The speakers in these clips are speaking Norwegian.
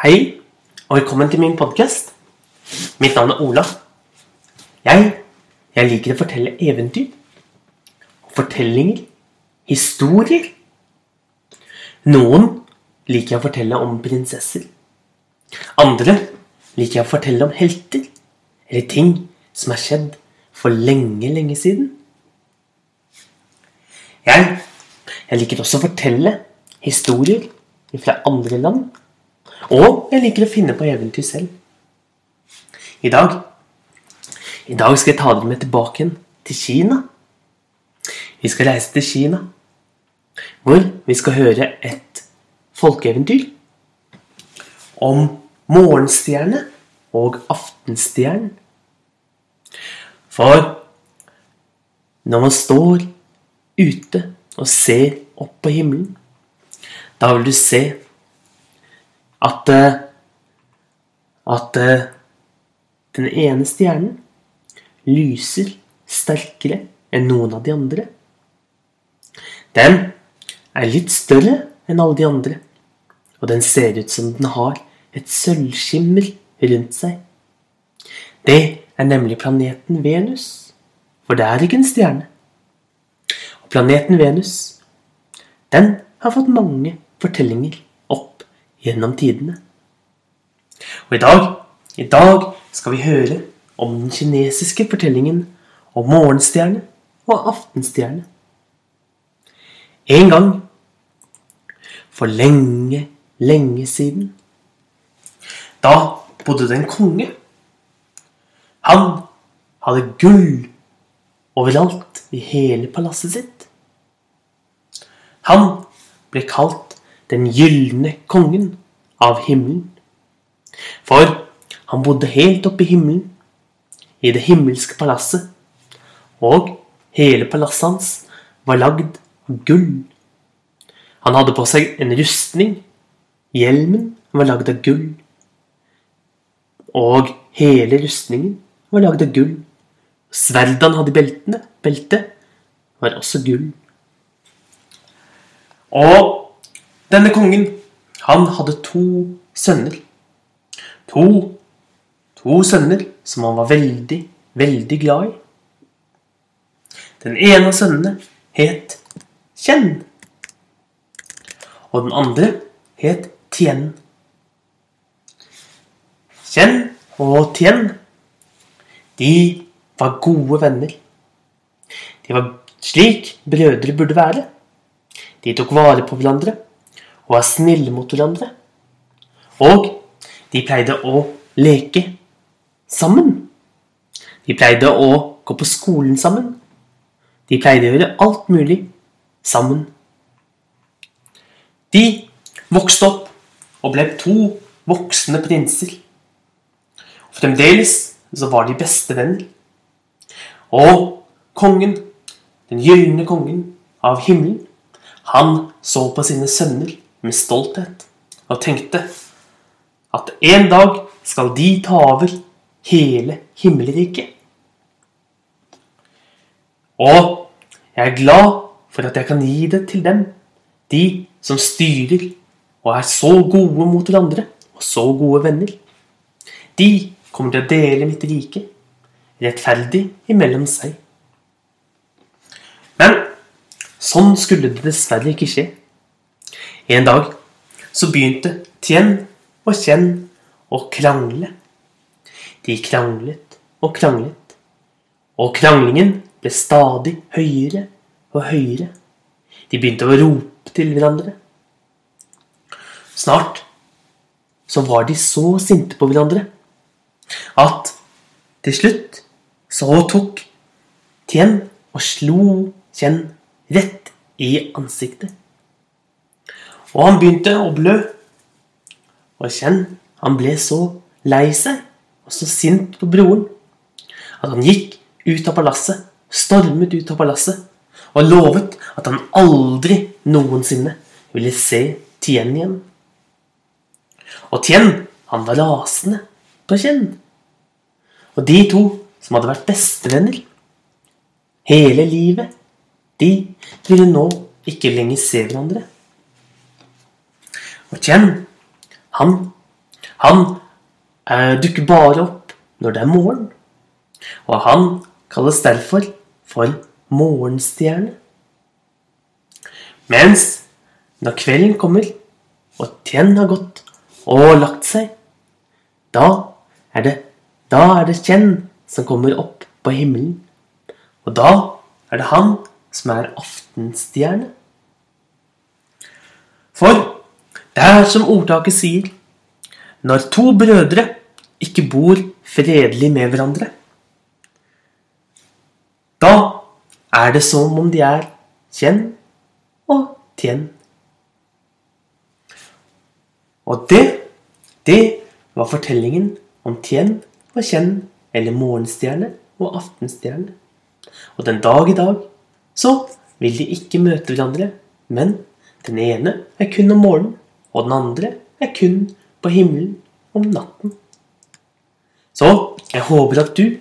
Hei, og velkommen til min podkast. Mitt navn er Ola. Jeg, jeg liker å fortelle eventyr. Fortellinger. Historier. Noen liker jeg å fortelle om prinsesser. Andre liker jeg å fortelle om helter. Eller ting som er skjedd for lenge, lenge siden. Jeg, jeg liker også å fortelle historier fra andre land. Og jeg liker å finne på eventyr selv. I dag I dag skal jeg ta dere med tilbake igjen til Kina. Vi skal reise til Kina, hvor vi skal høre et folkeeventyr om morgenstjerne og aftenstjernen. For når man står ute og ser opp på himmelen, da vil du se at eh, at eh, den ene stjernen lyser sterkere enn noen av de andre. Den er litt større enn alle de andre, og den ser ut som den har et sølvskimmer rundt seg. Det er nemlig planeten Venus, for det er ikke en stjerne. Og planeten Venus, den har fått mange fortellinger gjennom tidene. Og i dag, i dag skal vi høre om den kinesiske fortellingen om morgenstjerne og aftenstjerne. En gang, for lenge, lenge siden, da bodde det en konge. Han hadde gull overalt i hele palasset sitt. Han ble kalt den gylne kongen av himmelen. For han bodde helt oppe i himmelen, i det himmelske palasset, og hele palasset hans var lagd av gull. Han hadde på seg en rustning. Hjelmen var lagd av gull. Og hele rustningen var lagd av gull. Sverdet han hadde i beltene, beltet, var også gull. Og denne kongen, han hadde to sønner. To, to sønner som han var veldig, veldig glad i. Den ene av sønnene het Kjenn. Og den andre het Tien. Kjenn og Tien, de var gode venner. De var slik brødre burde være. De tok vare på hverandre var snille mot hverandre. Og de pleide å leke sammen. De pleide å gå på skolen sammen. De pleide å gjøre alt mulig sammen. De vokste opp og ble to voksne prinser. Og fremdeles så var de bestevenner. Og kongen, den gylne kongen av himmelen, han så på sine sønner med stolthet og tenkte at en dag skal de ta over hele himmelriket. Og jeg er glad for at jeg kan gi det til dem, de som styrer og er så gode mot hverandre og så gode venner. De kommer til å dele mitt rike rettferdig imellom seg. Men sånn skulle det dessverre ikke skje. En dag så begynte Tien og Kjenn å krangle. De kranglet og kranglet, og kranglingen ble stadig høyere og høyere. De begynte å rope til hverandre. Snart så var de så sinte på hverandre at til slutt så tok Tien og slo Kjenn rett i ansiktet. Og han begynte å blø. Og Kjenn, han ble så lei seg og så sint på broren at han gikk ut av palasset, stormet ut av palasset og lovet at han aldri noensinne ville se Tien igjen. Og Tien, han var rasende på Kjenn. Og de to som hadde vært bestevenner hele livet, de ville nå ikke lenger se hverandre. Og Kjenn, han, Han eh, dukker bare opp når det er morgen. Og han kalles derfor for morgenstjerne. Mens når kvelden kommer, og Tien har gått og lagt seg, da er det, da er det Kjen som kommer opp på himmelen. Og da er det han som er aftenstjerne. For det er som ordtaket sier Når to brødre ikke bor fredelig med hverandre, da er det som om de er kjenn og tjenn. Og det, det var fortellingen om tjenn og kjenn, eller morgenstjerne og aftenstjerne. Og den dag i dag så vil de ikke møte hverandre, men den ene er kun om morgenen, og den andre er kun på himmelen om natten. Så jeg håper at du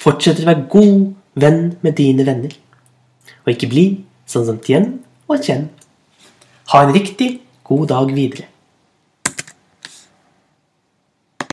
fortsetter å være god venn med dine venner, og ikke bli sånn som Tien og Chen. Ha en riktig god dag videre.